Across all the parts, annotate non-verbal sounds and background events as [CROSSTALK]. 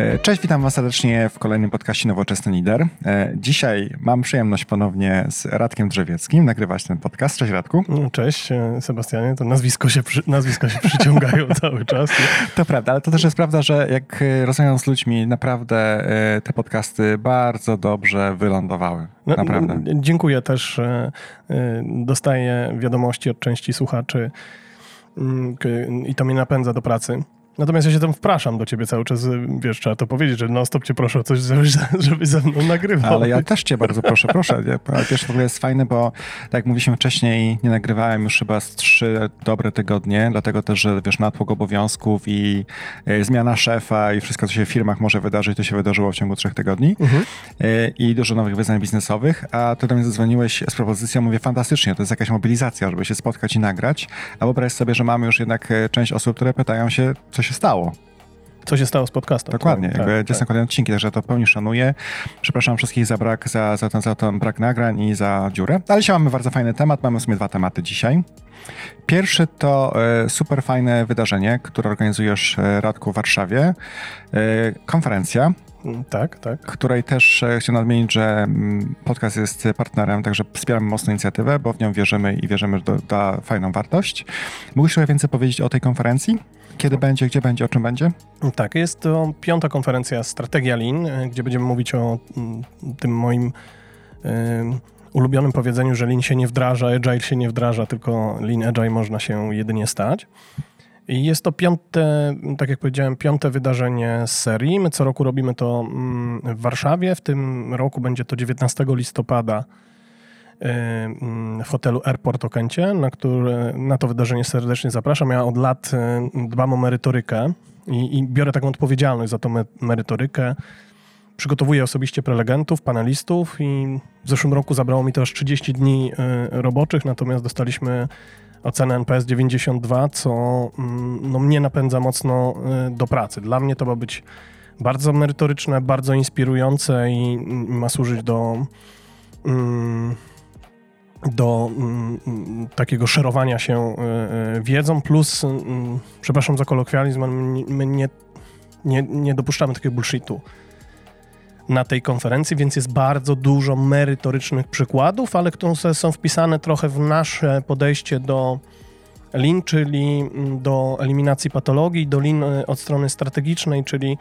E, cześć, witam Was serdecznie w kolejnym podcaście Nowoczesny Lider. E, dzisiaj mam przyjemność ponownie z Radkiem Drzewieckim nagrywać ten podcast. Cześć Radku. No, cześć e, Sebastianie, to nazwisko się, przy, nazwiska się przyciągają [LAUGHS] cały czas. To prawda, ale to też jest prawda, że jak rozmawiam z ludźmi, naprawdę te podcasty bardzo dobrze wylądowały. No, naprawdę. Dziękuję też. Dostaję wiadomości od części słuchaczy mm, i to mnie napędza do pracy. Natomiast ja się tam wpraszam do ciebie cały czas, wiesz, trzeba to powiedzieć, że no stop cię proszę o coś, [LAUGHS] żebyś ze mną nagrywał. Ale ja też cię bardzo proszę, proszę. Wiesz, w ogóle jest fajne, bo tak jak mówiliśmy wcześniej, nie nagrywałem już chyba z trzy dobre tygodnie, dlatego też, że wiesz, natłok obowiązków i e, zmiana szefa i wszystko, co się w firmach może wydarzyć, to się wydarzyło w ciągu trzech tygodni mhm. e, i dużo nowych wyzwań biznesowych, a ty do mnie zadzwoniłeś z propozycją, mówię, fantastycznie, to jest jakaś mobilizacja, żeby się spotkać i nagrać, a wyobraź sobie, że mamy już jednak e, część osób, które pytają się, co się się stało. Co się stało z podcastem. Dokładnie, tak, jakby tak, są kolejne odcinki, także to pełni szanuję. Przepraszam wszystkich za brak, za, za, ten, za ten brak nagrań i za dziurę. Ale dzisiaj mamy bardzo fajny temat, mamy w sumie dwa tematy dzisiaj. Pierwszy to e, super fajne wydarzenie, które organizujesz e, Radku w Warszawie. E, konferencja. Mm, tak, tak. Której też chciałem nadmienić, że mm, podcast jest partnerem, także wspieramy mocno inicjatywę, bo w nią wierzymy i wierzymy, że da fajną wartość. Mógłbyś trochę więcej powiedzieć o tej konferencji? Kiedy będzie, gdzie będzie, o czym będzie? Tak, jest to piąta konferencja Strategia Lean, e, gdzie będziemy mówić o mm, tym moim y, ulubionym powiedzeniu, że Lean się nie wdraża, Agile się nie wdraża, tylko Lean Agile można się jedynie stać. I jest to piąte, tak jak powiedziałem, piąte wydarzenie z serii. My co roku robimy to mm, w Warszawie. W tym roku będzie to 19 listopada w hotelu Airport Okęcie, na, które, na to wydarzenie serdecznie zapraszam. Ja od lat dbam o merytorykę i, i biorę taką odpowiedzialność za tą merytorykę. Przygotowuję osobiście prelegentów, panelistów i w zeszłym roku zabrało mi to aż 30 dni y, roboczych, natomiast dostaliśmy ocenę NPS 92, co mm, no, mnie napędza mocno y, do pracy. Dla mnie to ma być bardzo merytoryczne, bardzo inspirujące i ma służyć do mm, do mm, takiego szerowania się y, y, wiedzą, plus, mm, przepraszam za kolokwializm, my nie, nie, nie dopuszczamy takiego bullshitu na tej konferencji, więc jest bardzo dużo merytorycznych przykładów, ale które są wpisane trochę w nasze podejście do Lean, czyli mm, do eliminacji patologii, do Lean y, od strony strategicznej, czyli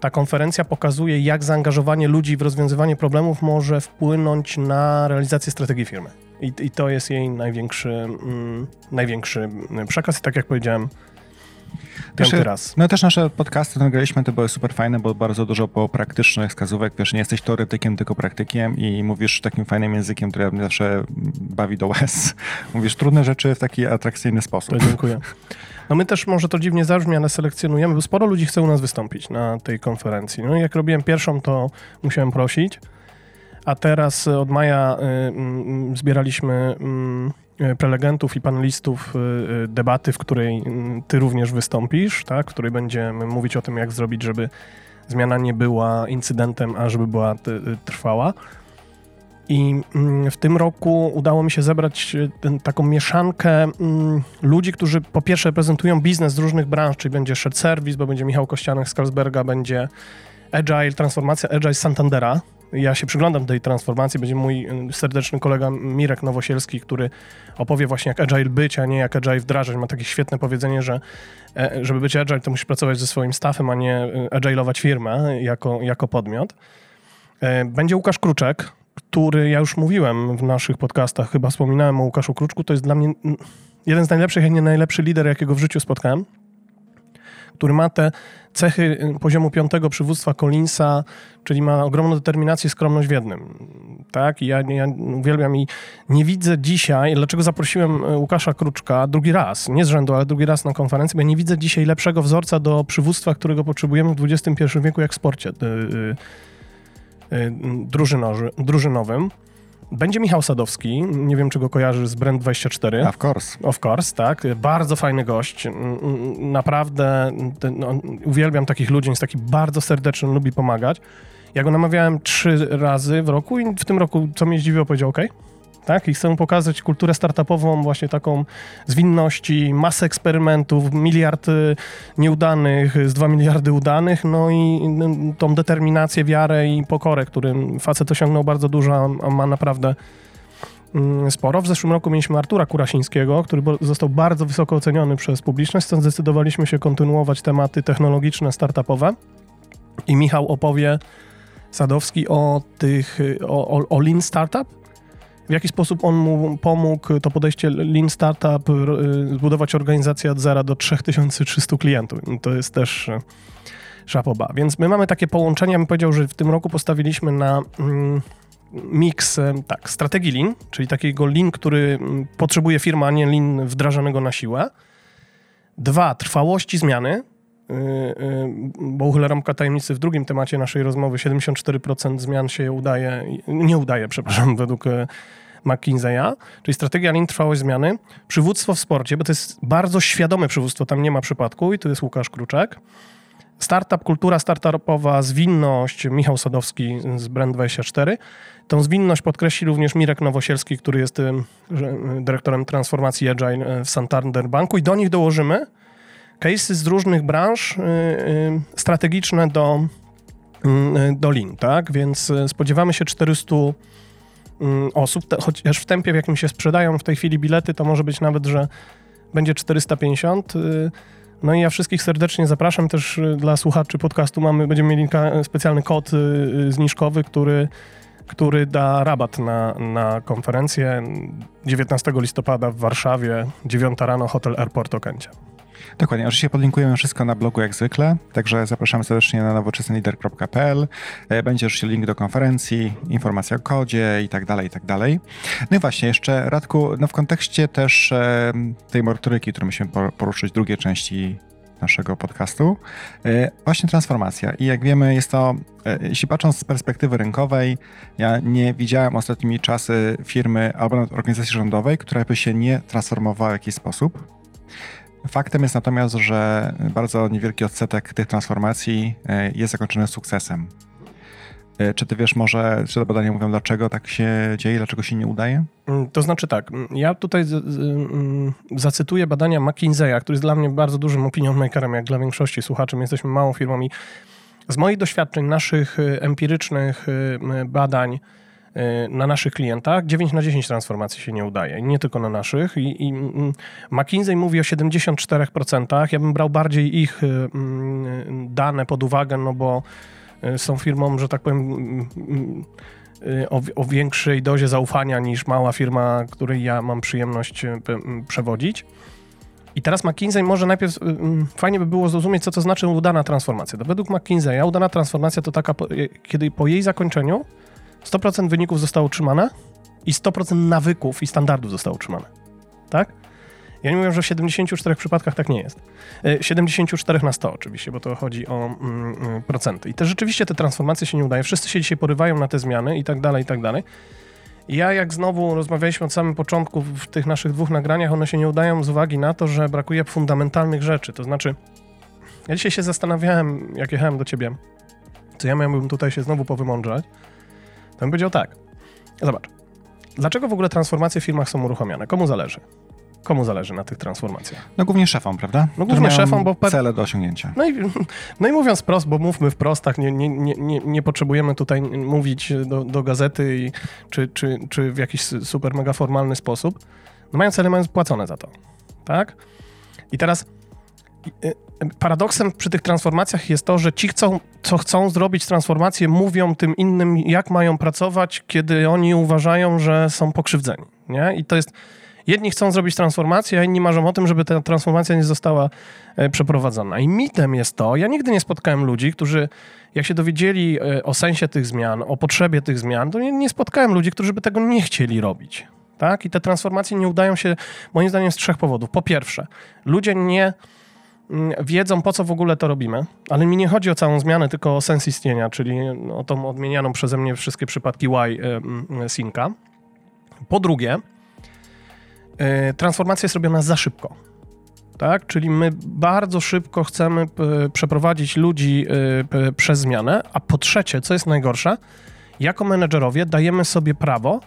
ta konferencja pokazuje, jak zaangażowanie ludzi w rozwiązywanie problemów może wpłynąć na realizację strategii firmy. I, i to jest jej największy, mm, największy przekaz. I tak jak powiedziałem, piąty raz. No też nasze podcasty nagraliśmy, to były super fajne, bo bardzo dużo było praktycznych wskazówek. Wiesz, nie jesteś teoretykiem, tylko praktykiem i mówisz takim fajnym językiem, który mnie zawsze bawi do łez. [LAUGHS] Mówisz trudne rzeczy w taki atrakcyjny sposób. To dziękuję. No my też, może to dziwnie zabrzmi, ale selekcjonujemy, bo sporo ludzi chce u nas wystąpić na tej konferencji. No jak robiłem pierwszą, to musiałem prosić, a teraz od maja y, y, zbieraliśmy y, prelegentów i panelistów y, y, debaty, w której ty również wystąpisz, tak? w której będziemy mówić o tym, jak zrobić, żeby zmiana nie była incydentem, a żeby była trwała. I mm, w tym roku udało mi się zebrać e, taką mieszankę mm, ludzi, którzy po pierwsze reprezentują biznes z różnych branż, czyli będzie Shared Service, bo będzie Michał Kościanek z Carlsberga, będzie Agile, transformacja Agile z Santandera. Ja się przyglądam tej transformacji. Będzie mój e, serdeczny kolega Mirek Nowosielski, który opowie właśnie jak Agile być, a nie jak Agile wdrażać. Ma takie świetne powiedzenie, że e, żeby być Agile, to musisz pracować ze swoim staffem, a nie agile'ować firmę jako, jako podmiot. Będzie Łukasz Kruczek, który ja już mówiłem w naszych podcastach, chyba wspominałem o Łukaszu Kruczku, to jest dla mnie jeden z najlepszych, jak nie najlepszy lider, jakiego w życiu spotkałem, który ma te cechy y, poziomu piątego przywództwa Collinsa, czyli ma ogromną determinację i skromność w jednym. Tak? I ja, ja uwielbiam i nie widzę dzisiaj, dlaczego zaprosiłem y, Łukasza Kruczka drugi raz, nie z rzędu, ale drugi raz na konferencję, bo ja nie widzę dzisiaj lepszego wzorca do przywództwa, którego potrzebujemy w XXI wieku, jak w sporcie y, drużynowym. Będzie Michał Sadowski, nie wiem czy go kojarzy z Brand24. Of course. Of course, tak. Bardzo fajny gość. Naprawdę no, uwielbiam takich ludzi, jest taki bardzo serdeczny, lubi pomagać. Ja go namawiałem trzy razy w roku i w tym roku, co mnie zdziwiło, powiedział OK. Tak? I chcemy pokazać kulturę startupową, właśnie taką zwinności, masę eksperymentów, miliard y, nieudanych, z dwa miliardy udanych, no i y, tą determinację, wiarę i pokorę, którym facet osiągnął bardzo dużo, a ma naprawdę mm, sporo. W zeszłym roku mieliśmy Artura Kurasińskiego, który został bardzo wysoko oceniony przez publiczność, stąd zdecydowaliśmy się kontynuować tematy technologiczne, startupowe. I Michał opowie Sadowski o tych, o, o, o Lean Startup, w jaki sposób on mu pomógł to podejście Lean Startup y, zbudować organizację od zera do 3300 klientów. To jest też y, szapoba. Więc my mamy takie połączenia. Bym powiedział, że w tym roku postawiliśmy na mm, miks y, tak, strategii Lean, czyli takiego Lean, który mm, potrzebuje firma, a nie Lean wdrażanego na siłę. Dwa, trwałości zmiany, bo uchylę ramka tajemnicy w drugim temacie naszej rozmowy, 74% zmian się udaje, nie udaje, przepraszam, [LAUGHS] według McKinsey'a, czyli strategia lin trwałej zmiany, przywództwo w sporcie, bo to jest bardzo świadome przywództwo, tam nie ma przypadku i tu jest Łukasz Kruczek. Startup, kultura startupowa, zwinność, Michał Sadowski z Brand24. Tą zwinność podkreśli również Mirek Nowosielski, który jest dyrektorem transformacji Agile w Santander Banku i do nich dołożymy case'y z różnych branż y, y, strategiczne do, y, do Lean, tak? Więc spodziewamy się 400 Mm, osób, chociaż w tempie, w jakim się sprzedają w tej chwili bilety, to może być nawet, że będzie 450. Y, no i ja wszystkich serdecznie zapraszam też dla słuchaczy podcastu. Mamy, będziemy mieli specjalny kod zniżkowy, który, który da rabat na, na konferencję 19 listopada w Warszawie, 9 rano, hotel Airport Okęcia. Dokładnie, oczywiście podlinkujemy wszystko na blogu jak zwykle, także zapraszamy serdecznie na nowoczesnylider.pl. E, będzie oczywiście link do konferencji, informacja o kodzie i tak dalej, i tak dalej. No i właśnie, jeszcze Radku, no w kontekście też e, tej motoryki, którą musimy poruszyć, drugiej części naszego podcastu. E, właśnie transformacja. I jak wiemy, jest to, jeśli patrząc z perspektywy rynkowej, ja nie widziałem ostatnimi czasy firmy albo organizacji rządowej, która by się nie transformowała w jakiś sposób. Faktem jest natomiast, że bardzo niewielki odsetek tych transformacji e, jest zakończony sukcesem. E, czy ty wiesz może, czy te badania mówią, dlaczego tak się dzieje, dlaczego się nie udaje? Mm, to znaczy tak, mm, ja tutaj z, z, mm, zacytuję badania McKinsey'a, który jest dla mnie bardzo dużym opinion makerem, jak dla większości słuchaczy. My jesteśmy małą firmą i z moich doświadczeń, naszych e, empirycznych badań, na naszych klientach 9 na 10 transformacji się nie udaje. Nie tylko na naszych. I, i McKinsey mówi o 74%. Ja bym brał bardziej ich y, dane pod uwagę, no bo y, są firmą, że tak powiem, o, o, większej dozie zaufania niż mała firma, której ja mam przyjemność przewodzić. I teraz McKinsey może najpierw fajnie by było zrozumieć, co to znaczy udana transformacja. To według McKinseya udana transformacja to taka, kiedy po jej zakończeniu 100% wyników zostało utrzymane i 100% nawyków i standardów zostało utrzymane. Tak? Ja nie mówię, że w 74 przypadkach tak nie jest. 74 e, na 100 oczywiście, bo to chodzi o mm, mm, procenty. I te rzeczywiście te transformacje się nie udają. Wszyscy się dzisiaj porywają na te zmiany i tak dalej, i tak dalej. Ja jak znowu rozmawialiśmy od samego początku w tych naszych dwóch nagraniach, one się nie udają z uwagi na to, że brakuje fundamentalnych rzeczy. To znaczy, ja dzisiaj się zastanawiałem, jak jechałem do ciebie, co ja miałbym tutaj się znowu powymądrzać, to bym powiedział tak. Zobacz. Dlaczego w ogóle transformacje w firmach są uruchamiane? Komu zależy? Komu zależy na tych transformacjach? No głównie szefom, prawda? No głównie szefom, bo... Cele do osiągnięcia. No i, [LAUGHS] no i mówiąc prost, bo mówmy wprost, tak, nie, nie, nie, nie potrzebujemy tutaj mówić do, do gazety i, czy, czy, czy w jakiś super mega formalny sposób. No mają cele, mają płacone za to, tak? I teraz y, paradoksem przy tych transformacjach jest to, że ci, chcą, co chcą zrobić transformację, mówią tym innym, jak mają pracować, kiedy oni uważają, że są pokrzywdzeni. Nie? I to jest. Jedni chcą zrobić transformację, a inni marzą o tym, żeby ta transformacja nie została e, przeprowadzona. I mitem jest to, ja nigdy nie spotkałem ludzi, którzy, jak się dowiedzieli e, o sensie tych zmian, o potrzebie tych zmian, to nie, nie spotkałem ludzi, którzy by tego nie chcieli robić. Tak? I te transformacje nie udają się, moim zdaniem, z trzech powodów. Po pierwsze, ludzie nie wiedzą, po co w ogóle to robimy, ale mi nie chodzi o całą zmianę, tylko o sens istnienia, czyli o tą odmienianą przeze mnie wszystkie przypadki Y synka. Po drugie, y, transformacja jest robiona za szybko. Tak? Czyli my bardzo szybko chcemy przeprowadzić ludzi y, przez zmianę, a po trzecie, co jest najgorsze, jako menedżerowie dajemy sobie prawo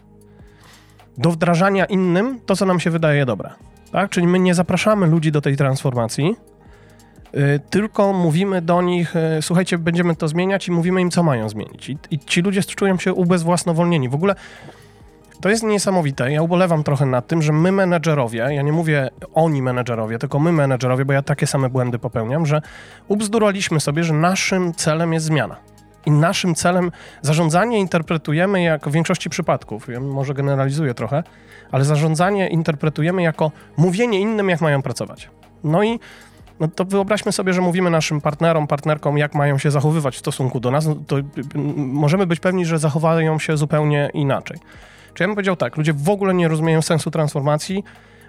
do wdrażania innym to, co nam się wydaje dobre. Tak? Czyli my nie zapraszamy ludzi do tej transformacji, tylko mówimy do nich, yy, słuchajcie, będziemy to zmieniać i mówimy im, co mają zmienić. I, I, ci ludzie czują się ubezwłasnowolnieni. W ogóle to jest niesamowite. Ja ubolewam trochę nad tym, że my menedżerowie, ja nie mówię oni menedżerowie, tylko my menedżerowie, bo ja takie same błędy popełniam, że ubzduraliśmy sobie, że naszym celem jest zmiana. I naszym celem zarządzanie interpretujemy jak w większości przypadków, ja może generalizuję trochę, ale zarządzanie interpretujemy jako mówienie innym, jak mają pracować. No i no to wyobraźmy sobie, że mówimy naszym partnerom, partnerkom, jak mają się zachowywać w stosunku do nas, no to możemy być pewni, że zachowają się zupełnie inaczej. Czy ja bym powiedział tak, ludzie w ogóle nie rozumieją sensu transformacji,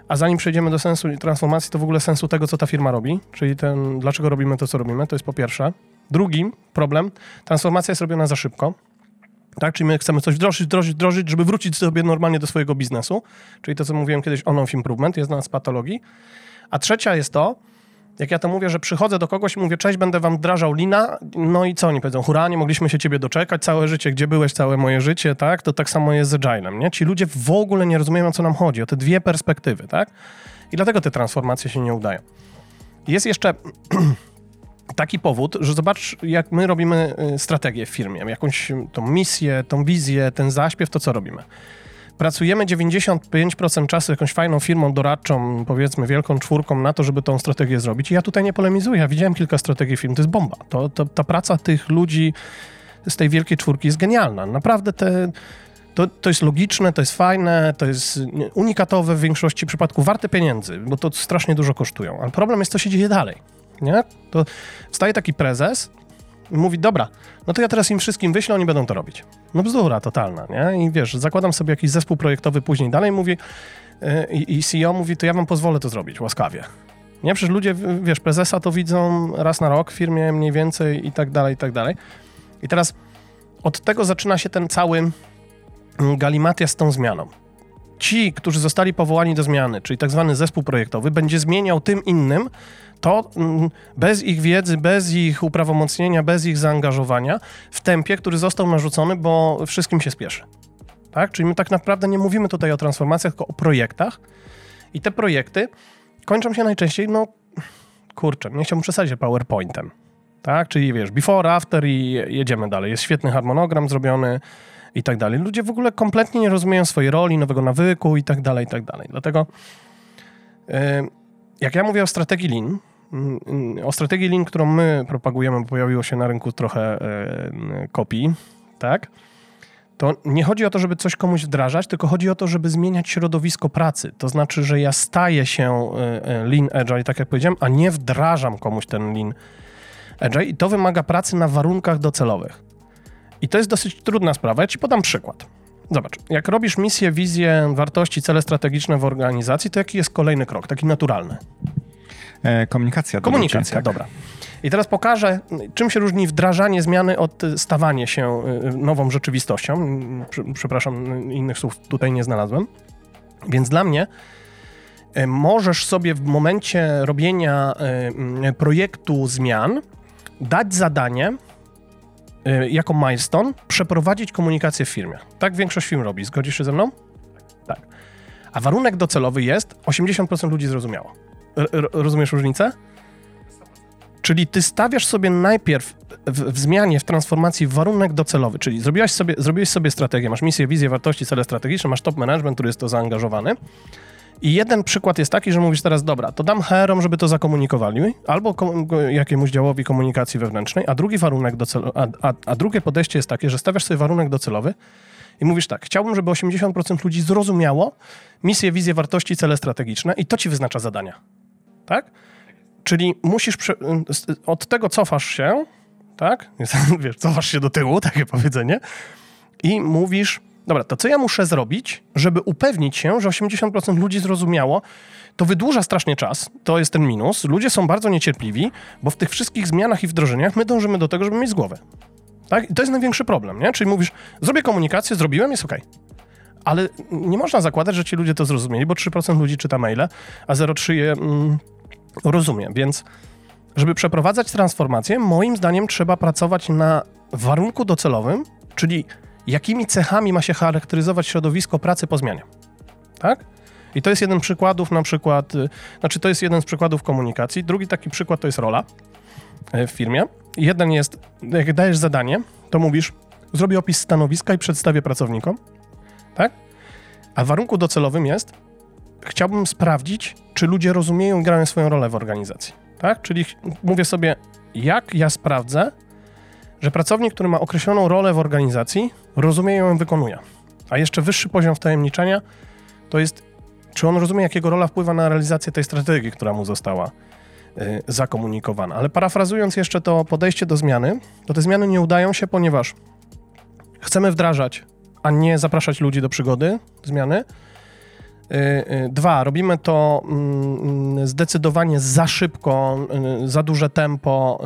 a zanim przejdziemy do sensu transformacji, to w ogóle sensu tego, co ta firma robi, czyli ten, dlaczego robimy to, co robimy, to jest po pierwsze. Drugi problem, transformacja jest robiona za szybko. Tak, czyli my chcemy coś wdrożyć, wdrożyć, wdrożyć, żeby wrócić sobie normalnie do swojego biznesu, czyli to, co mówiłem kiedyś, on-off improvement, jest nas patologii. A trzecia jest to, jak ja to mówię, że przychodzę do kogoś i mówię, cześć, będę wam wdrażał lina, no i co oni powiedzą, hurra, nie mogliśmy się ciebie doczekać, całe życie, gdzie byłeś, całe moje życie, tak? To tak samo jest z Agilem, nie? Ci ludzie w ogóle nie rozumieją, o co nam chodzi, o te dwie perspektywy, tak? I dlatego te transformacje się nie udają. Jest jeszcze [CLEARS THROAT] taki powód, że zobacz, jak my robimy y, strategię w firmie, jakąś tą misję, tą wizję, ten zaśpiew, to co robimy pracujemy 95% czasu jakąś fajną firmą doradczą, powiedzmy wielką czwórką na to, żeby tą strategię zrobić. I ja tutaj nie polemizuję, ja widziałem kilka strategii firm, to jest bomba. To, to, ta praca tych ludzi z tej wielkiej czwórki jest genialna. Naprawdę te, to, to jest logiczne, to jest fajne, to jest unikatowe w większości przypadków, warte pieniędzy, bo to strasznie dużo kosztują. Ale problem jest, co się dzieje dalej. Nie? To wstaje taki prezes mówi, dobra, no to ja teraz im wszystkim wyślę, oni będą to robić. No bzdura totalna, nie? I wiesz, zakładam sobie jakiś zespół projektowy później dalej, mówi yy, i CEO mówi, to ja wam pozwolę to zrobić, łaskawie. Nie, przecież ludzie, wiesz, prezesa to widzą raz na rok w firmie mniej więcej i tak dalej, i tak dalej. I teraz od tego zaczyna się ten cały mm, galimatia z tą zmianą. Ci, którzy zostali powołani do zmiany, czyli tak zwany zespół projektowy, będzie zmieniał tym innym to mm, bez ich wiedzy, bez ich uprawomocnienia, bez ich zaangażowania w tempie, który został narzucony, bo wszystkim się spieszy. Tak? Czyli my tak naprawdę nie mówimy tutaj o transformacjach, tylko o projektach. I te projekty kończą się najczęściej, no kurczę, nie chciałbym przesadzić PowerPointem. Tak? Czyli wiesz, before, after i jedziemy dalej. Jest świetny harmonogram zrobiony i tak dalej. Ludzie w ogóle kompletnie nie rozumieją swojej roli, nowego nawyku i tak dalej, i tak dalej. Dlatego yy, jak ja mówię o strategii Lean, Mm, o strategii Lean, którą my propagujemy, bo pojawiło się na rynku trochę e, kopii, tak? To nie chodzi o to, żeby coś komuś wdrażać, tylko chodzi o to, żeby zmieniać środowisko pracy. To znaczy, że ja staję się e, e, Lean Agile, tak jak powiedziałem, a nie wdrażam komuś ten Lean Agile i to wymaga pracy na warunkach docelowych. I to jest dosyć trudna sprawa. Ja ci podam przykład. Zobacz, jak robisz misję, wizję, wartości, cele strategiczne w organizacji, to jaki jest kolejny krok, taki naturalny? E, komunikacja. Komunikacja, tak. dobra. I teraz pokażę, czym się różni wdrażanie zmiany od stawanie się y, nową rzeczywistością. Przepraszam, innych słów tutaj nie znalazłem. Więc dla mnie y, możesz sobie w momencie robienia y, projektu zmian dać zadanie jako milestone przeprowadzić komunikację w firmie. Tak większość firm robi. Zgodzisz się ze mną? Tak. A warunek docelowy jest 80% ludzi zrozumiało. R rozumiesz różnicę? Czyli ty stawiasz sobie najpierw w, w, zmianie, w transformacji warunek docelowy, czyli zrobiłeś sobie, zrobiłeś sobie strategię, masz misję, wizję, wartości, cele strategiczne, masz top management, który jest to zaangażowany. I jeden przykład jest taki, że mówisz teraz, dobra, to dam HR-om, żeby to zakomunikowali, albo jakiemuś działowi komunikacji wewnętrznej, a drugi warunek docel- a, a, a drugie podejście jest takie, że stawiasz sobie warunek docelowy i mówisz tak, chciałbym, żeby 80% ludzi zrozumiało misję, wizję, wartości, cele strategiczne i to ci wyznacza zadania tak? Czyli musisz od tego cofasz się, tak? [LAUGHS] Wiesz, cofasz się do tyłu, [LAUGHS] takie powiedzenie, i mówisz, dobra, to co ja muszę zrobić, żeby upewnić się, że 80% ludzi zrozumiało, to wydłuża strasznie czas, to jest ten minus. Ludzie są bardzo niecierpliwi, bo w tych wszystkich zmianach i wdrożeniach my dążymy do tego, żeby mieć z głowy. Tak? I to jest największy problem, nie? Czyli mówisz, zrobię komunikację, zrobiłem, jest ok. Ale nie można zakładać, że ci ludzie to zrozumieli, bo 3% ludzi czyta maile, a 0,3% je mm, rozumie. Więc żeby przeprowadzać transformację, moim zdaniem trzeba pracować na warunku docelowym, czyli jakimi cechami ma się charakteryzować środowisko pracy po zmianie. tak? I to jest jeden przykładów na przykład, y, znaczy to jest jeden z przykładów komunikacji. Drugi taki przykład to jest rola y, w firmie. Jeden jest, jak dajesz zadanie, to mówisz, zrobię opis stanowiska i przedstawię pracownikom, tak? A warunku docelowym jest, chciałbym sprawdzić, czy ludzie rozumieją i grają swoją rolę w organizacji, tak? Czyli mówię sobie, jak ja sprawdzę, że pracownik, który ma określoną rolę w organizacji, rozumie ją i wykonuje. A jeszcze wyższy poziom wtajemniczenia to jest, czy on rozumie, jakiego rola wpływa na realizację tej strategii, która mu została y, zakomunikowana. Ale parafrazując jeszcze to podejście do zmiany, to te zmiany nie udają się, ponieważ chcemy wdrażać, a nie zapraszać ludzi do przygody, zmiany. Y, y, dwa, robimy to mm, zdecydowanie za szybko, y, za duże tempo,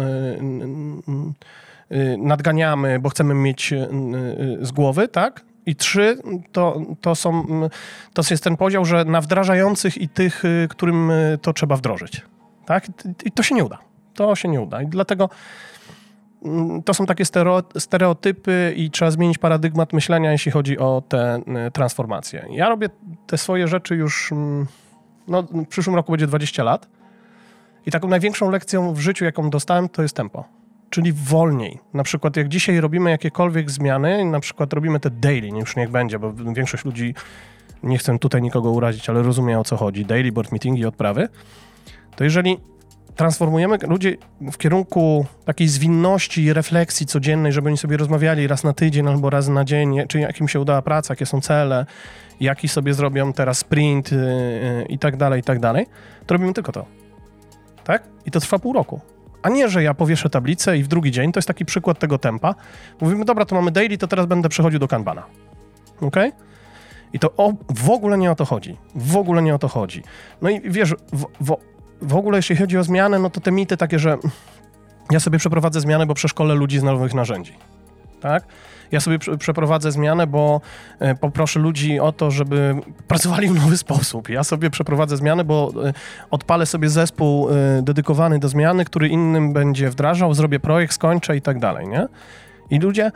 nadganiamy, bo chcemy mieć z głowy, tak? I trzy, to, to, są, to jest ten podział, że na wdrażających i tych, którym to trzeba wdrożyć. Tak? I to się nie uda. To się nie uda. I dlatego Mm, to są takie stereotypy i trzeba zmienić paradygmat myślenia, jeśli chodzi o te y, transformacje. Ja robię te swoje rzeczy już, mm, no, w przyszłym roku będzie 20 lat i taką największą lekcją w życiu, jaką dostałem, to jest tempo. Czyli wolniej. Na przykład jak dzisiaj robimy jakiekolwiek zmiany, na przykład robimy te daily, już niech będzie, bo większość ludzi, nie chcę tutaj nikogo urazić, ale rozumie o co chodzi, daily board meetingi, odprawy, to jeżeli transformujemy ludzi w kierunku takiej zwinności i refleksji codziennej, żeby oni sobie rozmawiali raz na tydzień albo raz na dzień, czy jak im się udała praca, jakie są cele, jaki sobie zrobią teraz sprint yy, i tak dalej, i tak dalej, to robimy tylko to. Tak? I to trwa pół roku. A nie, że ja powieszę tablicę i w drugi dzień, to jest taki przykład tego tempa. Mówimy, dobra, to mamy daily, to teraz będę przechodził do Kanbana. Ok? I to o, w ogóle nie o to chodzi. W ogóle nie o to chodzi. No i wiesz, w, w, w ogóle jeśli chodzi o zmianę, no to te mity takie, że ja sobie przeprowadzę zmianę, bo przeszkolę ludzi z nowych narzędzi. Tak? Ja sobie przeprowadzę zmianę, bo e, poproszę ludzi o to, żeby pracowali w nowy [LAUGHS] sposób. Ja sobie przeprowadzę zmianę, bo e, odpalę sobie zespół e, dedykowany do zmiany, który innym będzie wdrażał, zrobię projekt, skończę i tak dalej, nie? I ludzie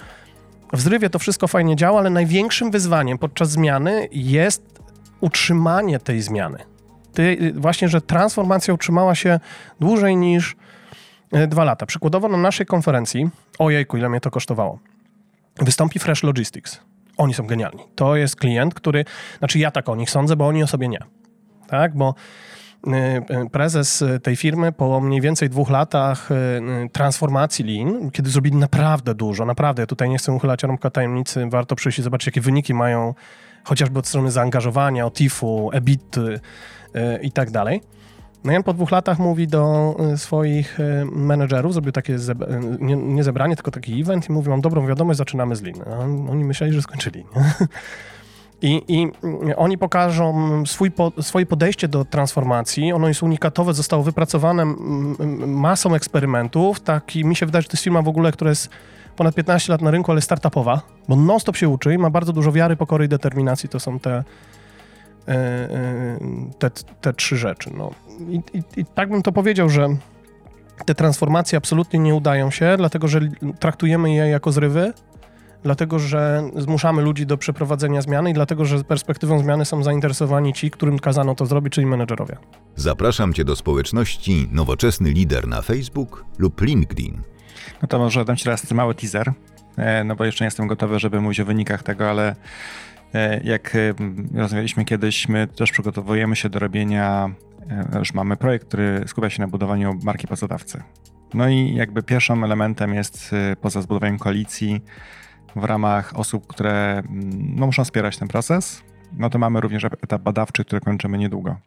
w zrywie to wszystko fajnie działa, ale największym wyzwaniem podczas zmiany jest utrzymanie tej zmiany ty, właśnie, że transformacja utrzymała się dłużej niż dwa lata. Przykładowo na naszej konferencji, ojejku, ile mnie to kosztowało, wystąpi Fresh Logistics. Oni są genialni. To jest klient, który, znaczy ja tak o nich sądzę, bo oni o sobie nie. Tak, bo e, e, prezes tej firmy po mniej więcej dwóch latach transformacji Lean, kiedy zrobili naprawdę dużo, naprawdę, tutaj nie chcę uchylać rąbka tajemnicy, warto przyjść i zobaczyć, jakie wyniki mają chociażby od strony zaangażowania, od TIF-u, EBIT, i tak dalej. No i on po dwóch latach mówi do e, swoich e, menedżerów, zrobił takie nie, nie, zebranie, tylko taki event i mówi, mam dobrą wiadomość, zaczynamy z Lean. oni myśleli, że skończyli. [LAUGHS] I, I, oni pokażą swój po, swoje podejście do transformacji. Ono jest unikatowe, zostało wypracowane masą eksperymentów. Taki, mi się wydaje, że to jest firma w ogóle, która jest ponad 15 lat na rynku, ale startupowa, bo non-stop się uczy i ma bardzo dużo wiary, pokory i determinacji. To są te, te, te trzy rzeczy. No. I, i, I tak bym to powiedział, że te transformacje absolutnie nie udają się, dlatego że traktujemy je jako zrywy, dlatego że zmuszamy ludzi do przeprowadzenia zmiany i dlatego, że z perspektywą zmiany są zainteresowani ci, którym kazano to zrobić, czyli menedżerowie. Zapraszam Cię do społeczności Nowoczesny Lider na Facebook lub LinkedIn. No to może dam Ci teraz mały teaser, e, no bo jeszcze nie jestem gotowy, żeby mówić o wynikach tego, ale E, jak e, rozmawialiśmy kiedyś, my też przygotowujemy się do robienia, już mamy projekt, który skupia się na budowaniu marki pracodawcy. No i jakby pierwszym elementem jest poza zbudowaniem koalicji w ramach osób, które no, muszą wspierać ten proces, no to mamy również etap badawczy, który kończymy niedługo.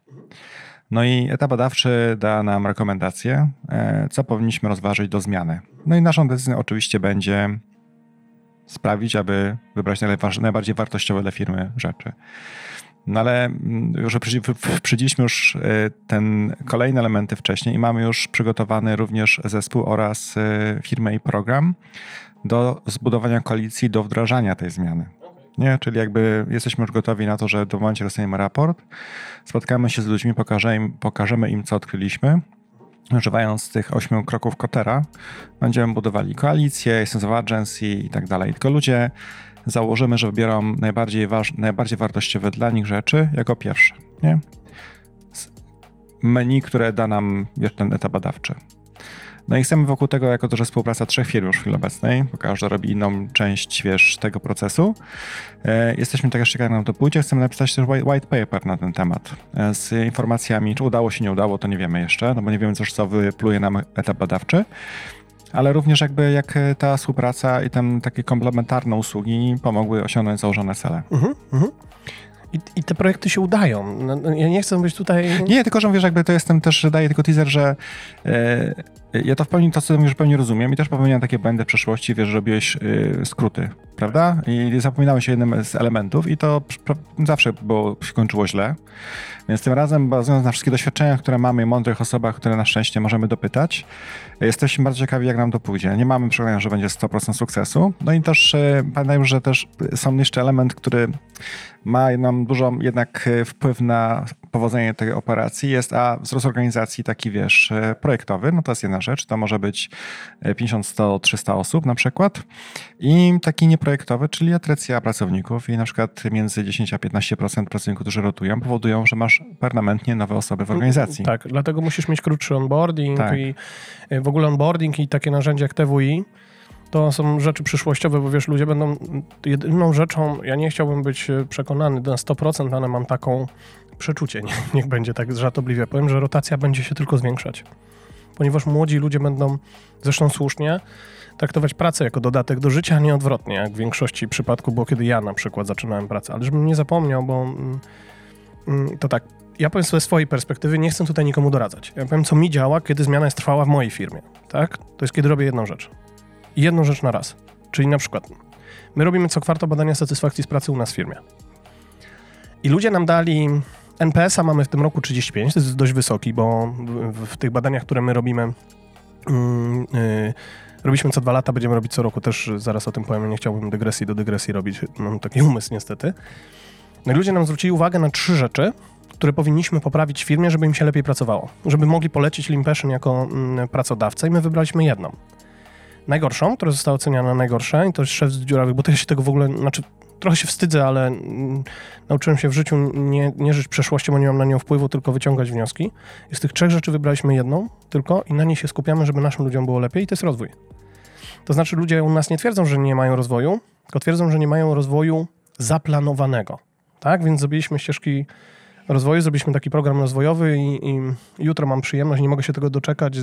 No i etap badawczy da nam rekomendacje, co powinniśmy rozważyć do zmiany. No i naszą decyzją oczywiście będzie sprawić, aby wybrać najbardziej wartościowe dla firmy rzeczy. No ale mm, już wprzedziliśmy już e, ten kolejne elementy wcześniej i mamy już przygotowany również zespół oraz e, firmę i program do zbudowania koalicji, do wdrażania tej zmiany. Nie? Czyli jakby jesteśmy już gotowi na to, że w momencie dostaniemy raport, spotkamy się z ludźmi, pokażemy im, pokażemy im co odkryliśmy, używając tych ośmiu kroków Kotera, będziemy budowali koalicję, Essence Agency i tak dalej. Tylko ludzie założymy, że wybiorą najbardziej, waż, najbardziej wartościowe dla nich rzeczy jako pierwsze, nie? Menu, które da nam ten etap badawczy. No i chcemy wokół tego, jako to, że współpraca trzech firm już w chwili obecnej, bo każda robi inną część, wiesz, tego procesu. E, jesteśmy tak jeszcze ciekawi, na to pójdzie. Chcemy napisać też white paper na ten temat e, z informacjami, czy udało się, nie udało, to nie wiemy jeszcze, no bo nie wiemy też, co wypluje nam etap badawczy ale również jakby jak ta współpraca i tam takie komplementarne usługi pomogły osiągnąć założone cele. Mhm, mhm. I, I, te projekty się udają. No, no, ja nie chcę być tutaj... Nie, tylko że wiesz, jakby to jestem też, daję tylko teaser, że e, ja to w pełni, to co mówisz, w pełni rozumiem i też popełniałem takie błędy w przeszłości, wiesz, że robiłeś y, skróty, prawda? I zapominałeś o jednym z elementów i to zawsze było, się kończyło źle. Więc tym razem, bazując na wszystkich doświadczeniach, które mamy mądrych osobach, które na szczęście możemy dopytać, jesteśmy bardzo ciekawi, jak nam to pójdzie. Nie mamy przekonania, że będzie 100% sukcesu. No i też y, pamiętajmy, że też są jeszcze element, który ma nam dużo jednak y, wpływ na powodzenie tej operacji jest a wzrost organizacji taki, wiesz, e, projektowy, no to jest jedna rzecz, to może być 50, 100, 300 osób na przykład i taki nieprojektowy, czyli atrycja pracowników i na przykład między 10 a 15% pracowników, którzy rotują, powodują, że masz permanentnie nowe osoby w organizacji. Tak, dlatego musisz mieć krótszy onboarding tak. i e, w ogóle onboarding i takie narzędzia jak TWI, to są rzeczy przyszłościowe, bo wiesz, ludzie będą jedyną rzeczą, ja nie chciałbym być e, przekonany na 100%, ale mam taką przeczucie, nie, [LAUGHS] niech będzie tak żartobliwie powiem, że rotacja będzie się tylko zwiększać. Ponieważ młodzi ludzie będą, zresztą słusznie, traktować pracę jako dodatek do życia, a nie odwrotnie, jak w większości przypadków było, kiedy ja na przykład zaczynałem pracę. Ale żebym nie zapomniał, bo mm, to tak, ja powiem ze swojej perspektywy, nie chcę tutaj nikomu doradzać. Ja powiem, co mi działa, kiedy zmiana jest trwała w mojej firmie, tak? To jest, kiedy robię jedną rzecz. Jedną rzecz na raz. Czyli na przykład, my robimy co kwartał badania satysfakcji z pracy u nas w firmie. I ludzie nam dali NPS-a mamy w tym roku 35, to jest dość wysoki, bo w, w tych badaniach, które my robimy, yy, robiliśmy co dwa lata, będziemy robić co roku, też zaraz o tym powiem, nie chciałbym dygresji do dygresji robić, mam taki [LAUGHS] umysł niestety. Ludzie nam zwrócili uwagę na trzy rzeczy, które powinniśmy poprawić w firmie, żeby im się lepiej pracowało, żeby mogli polecić Limpassion jako mm, pracodawcę i my wybraliśmy jedną. Najgorszą, która została oceniana najgorsza i to jest szef z dziurawych, bo to ja się tego w ogóle, znaczy trochę się wstydzę, ale mm, nauczyłem się w życiu nie, nie żyć przeszłością, bo nie mam na nią wpływu, tylko wyciągać wnioski. I z tych trzech rzeczy wybraliśmy jedną tylko i na niej się skupiamy, żeby naszym ludziom było lepiej i to jest rozwój. To znaczy ludzie u nas nie twierdzą, że nie mają rozwoju, tylko twierdzą, że nie mają rozwoju zaplanowanego. Tak? Więc zrobiliśmy ścieżki rozwoju, zrobiliśmy taki program rozwojowy i, i jutro mam przyjemność, nie mogę się tego doczekać, y,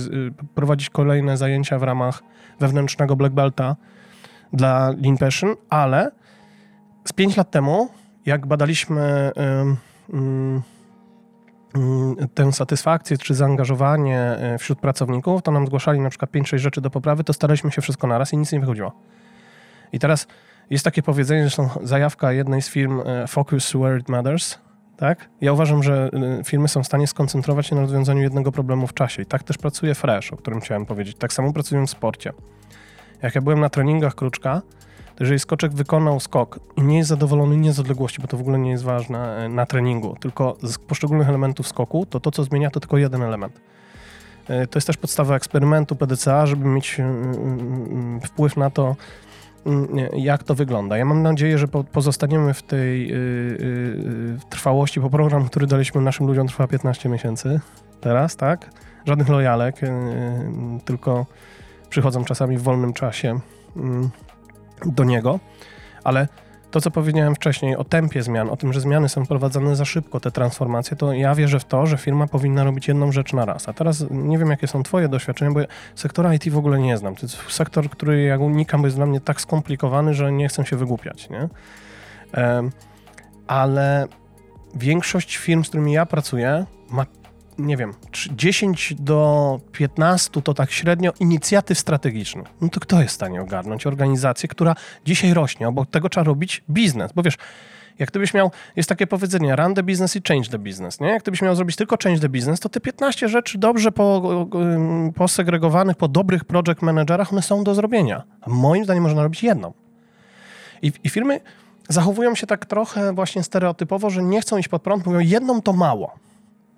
prowadzić kolejne zajęcia w ramach wewnętrznego Black Belta dla Lean Passion, ale z 5 lat temu, jak badaliśmy tę satysfakcję czy zaangażowanie e, wśród pracowników, to nam zgłaszali na przykład 5-6 rzeczy do poprawy, to staraliśmy się wszystko naraz i nic nie wychodziło. I teraz jest takie powiedzenie, zresztą zajawka jednej z firm e, Focus Where It Matters, tak? Ja uważam, że e, firmy są w stanie skoncentrować się na rozwiązaniu jednego problemu w czasie. I tak też pracuje Fresh, o którym chciałem powiedzieć. Tak samo pracują w sporcie. Jak ja byłem na treningach Kruczka, jeżeli skoczek wykonał skok i nie jest zadowolony nie z odległości, bo to w ogóle nie jest ważne e, na treningu, tylko z poszczególnych elementów skoku, to to, co zmienia, to tylko jeden element. To jest też podstawa eksperymentu PDCA, żeby mieć wpływ na to, jak to wygląda. Ja mam nadzieję, że pozostaniemy w tej y, y, trwałości, bo program, który daliśmy naszym ludziom trwa 15 miesięcy teraz, tak? Żadnych lojalek, y, tylko przychodzą czasami w wolnym czasie mm, do niego, ale to, co powiedziałem wcześniej o tempie zmian, o tym, że zmiany są prowadzone za szybko, te transformacje, to ja wierzę w to, że firma powinna robić jedną rzecz na raz. A teraz nie wiem, jakie są Twoje doświadczenia, bo sektora IT w ogóle nie znam. To jest sektor, który jak unikam, jest dla mnie tak skomplikowany, że nie chcę się wygłupiać. Nie? ale większość firm, z którymi ja pracuję, ma nie wiem, 10 do 15 to tak średnio inicjatyw strategicznych. No to kto jest w stanie ogarnąć organizację, która dzisiaj rośnie, obok tego trzeba robić biznes, bo wiesz, jak gdybyś miał, jest takie powiedzenie, run the business i change the business, nie? Jak gdybyś miał zrobić tylko change the business, to te 15 rzeczy dobrze po, posegregowanych, po dobrych project managerach, one są do zrobienia. A moim zdaniem można robić jedną. I, I firmy zachowują się tak trochę właśnie stereotypowo, że nie chcą iść pod prąd, mówią jedną to mało,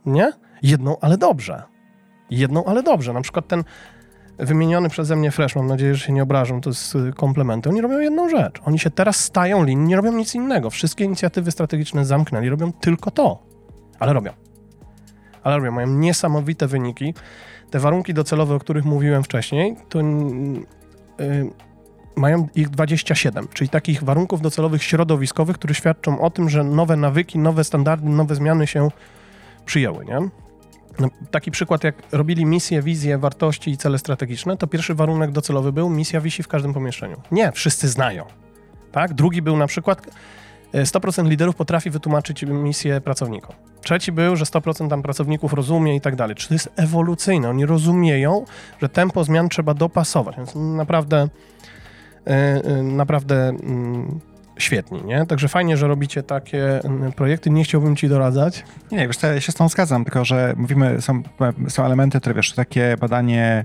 nie? jedną, ale dobrze. Jedną, ale dobrze. Na przykład ten wymieniony przeze mnie Fresh, mam nadzieję, że się nie obrażą, to jest y, komplementy. Oni robią jedną rzecz. Oni się teraz stają lin, nie robią nic innego. Wszystkie inicjatywy strategiczne zamknęli, robią tylko to. Ale robią. Ale robią. Mają niesamowite wyniki. Te warunki docelowe, o których mówiłem wcześniej, to yy, mają ich 27, czyli takich warunków docelowych środowiskowych, które świadczą o tym, że nowe nawyki, nowe standardy, nowe zmiany się przyjęły, nie? No, taki przykład, jak robili misję, wizję, wartości i cele strategiczne, to pierwszy warunek docelowy był misja wisi w każdym pomieszczeniu. Nie, wszyscy znają. Tak? Drugi był na przykład 100% liderów potrafi wytłumaczyć misję pracownikom. Trzeci był, że 100% tam pracowników rozumie i tak dalej. Czy to jest ewolucyjne? Oni rozumieją, że tempo zmian trzeba dopasować. Więc naprawdę, e, e, naprawdę mm, świetni, nie? Także fajnie, że robicie takie projekty. Nie chciałbym ci doradzać. Nie, wiesz, ja się z tą zgadzam, tylko że mówimy, są, są elementy, które wiesz, takie badanie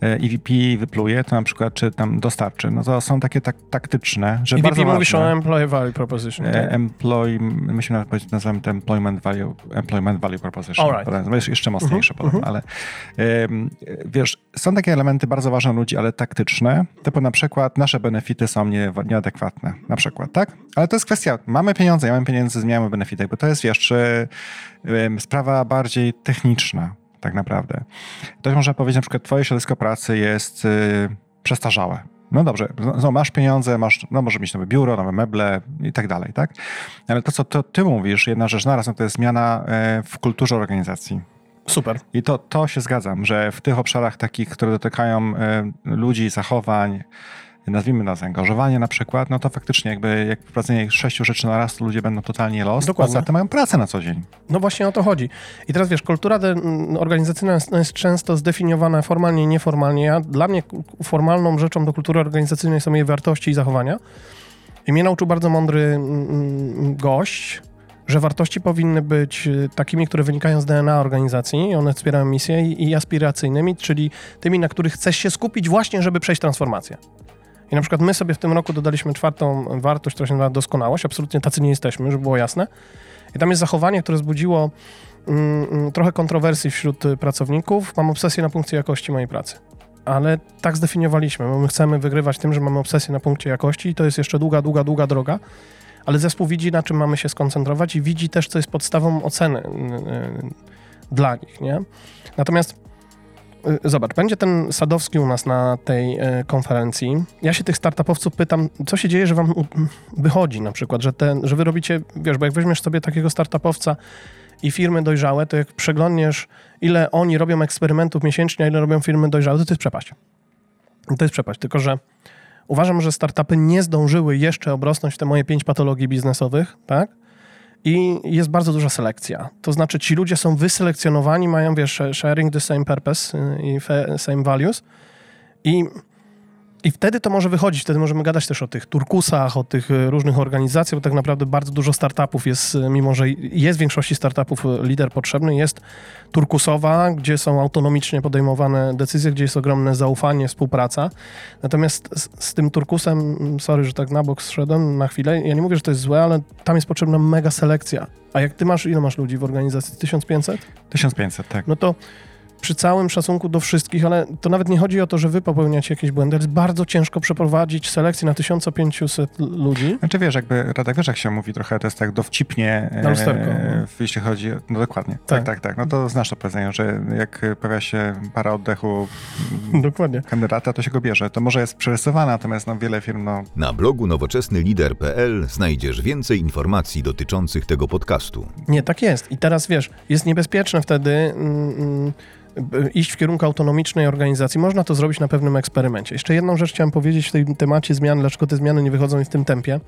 EVP e wypluje, to na przykład czy tam dostarczy, no to są takie tak, taktyczne, że EVP bardzo mówisz ważne. o Employee Value Proposition. Tak? Employee, myślę nawet nazywamy to Employment Value, employment value Proposition. Right. To jest jeszcze mocniejsze uh -huh, potem, uh -huh. ale um, wiesz, są takie elementy bardzo ważne ludzi, ale taktyczne, typu na przykład nasze benefity są nie, nieadekwatne, na przykład, tak? Ale to jest kwestia, mamy pieniądze, ja mam pieniądze, zmieniamy benefity, bo to jest jeszcze um, sprawa bardziej techniczna tak naprawdę. Ktoś może powiedzieć, na przykład twoje środowisko pracy jest y, przestarzałe. No dobrze, no, masz pieniądze, masz, no może mieć nowe biuro, nowe meble i tak dalej, tak? Ale to, co to ty mówisz, jedna rzecz naraz, no to jest zmiana e, w kulturze organizacji. Super. I to, to się zgadzam, że w tych obszarach takich, które dotykają e, ludzi, zachowań, nazwijmy na zaangażowanie na przykład, no to faktycznie jakby jak wprowadzenie sześciu rzeczy na raz, to ludzie będą totalnie los, Dokładnie. poza tym mają pracę na co dzień. No właśnie o to chodzi. I teraz wiesz, kultura organizacyjna jest, jest często zdefiniowana formalnie i nieformalnie. Ja, dla mnie formalną rzeczą do kultury organizacyjnej są jej wartości i zachowania. I mnie nauczył bardzo mądry gość, że wartości powinny być y, takimi, które wynikają z DNA organizacji, one wspierają misję i, i aspiracyjnymi, czyli tymi, na których chcesz się skupić właśnie, żeby przejść transformację. I na przykład my sobie w tym roku dodaliśmy czwartą wartość, która się nazywa doskonałość. Absolutnie tacy nie jesteśmy, żeby było jasne. I tam jest zachowanie, które zbudziło mm, mm trochę kontrowersji wśród pracowników. Mam obsesję na punkcie jakości mojej pracy. Ale tak zdefiniowaliśmy. My chcemy wygrywać tym, że mamy obsesję na punkcie jakości i to jest jeszcze długa, długa, długa droga. Ale zespół widzi, na czym mamy się skoncentrować i widzi też, co jest podstawą oceny yy, dla nich, nie? Natomiast zobacz, będzie ten Sadowski u nas na tej y, konferencji. Ja się tych startupowców pytam, co się dzieje, że wam wychodzi na przykład, że, ten, że wy robicie, wiesz, bo jak weźmiesz sobie takiego startupowca i firmy dojrzałe, to jak przeglądniesz, ile oni robią eksperymentów miesięcznie, a ile robią firmy dojrzałe, to to jest przepaść. To jest przepaść, tylko że uważam, że startupy nie zdążyły jeszcze obrosnąć w te moje pięć patologii biznesowych, tak? I jest bardzo duża selekcja. To znaczy ci ludzie są wyselekcjonowani, mają, wiesz, sharing the same purpose y, i same values i i wtedy to może wychodzić, wtedy możemy gadać też o tych turkusach, o tych e, różnych organizacjach, bo tak naprawdę bardzo dużo startupów jest, e, mimo że jest w większości startupów e, lider potrzebny, jest turkusowa, gdzie są autonomicznie podejmowane decyzje, gdzie jest ogromne zaufanie, współpraca. Natomiast z, z tym turkusem, sorry, że tak na bok zszedłem na chwilę, ja nie mówię, że to jest złe, ale tam jest potrzebna mega selekcja. A jak ty masz, ile masz ludzi w organizacji? 1500? 1500, tak. No to przy całym szacunku do wszystkich, ale to nawet nie chodzi o to, że wy popełniacie jakieś błędy. Jest bardzo ciężko przeprowadzić selekcję na 1500 ludzi. Znaczy wiesz, jakby Radek, wiesz jak się mówi trochę, to jest tak dowcipnie, e, jeśli chodzi, no dokładnie, tak. tak, tak, tak. No to znasz to powiedzenie, że jak pojawia się para oddechu dokładnie. kandydata, to się go bierze. To może jest przerysowane, natomiast no, wiele firm, no... Na blogu nowoczesnylider.pl znajdziesz więcej informacji dotyczących tego podcastu. Nie, tak jest. I teraz wiesz, jest niebezpieczne wtedy... Mm, mm, iść w kierunku autonomicznej organizacji. Można to zrobić na pewnym eksperymencie. Jeszcze jedną rzecz chciałem powiedzieć w tym temacie zmian, dlaczego te zmiany nie wychodzą w tym tempie.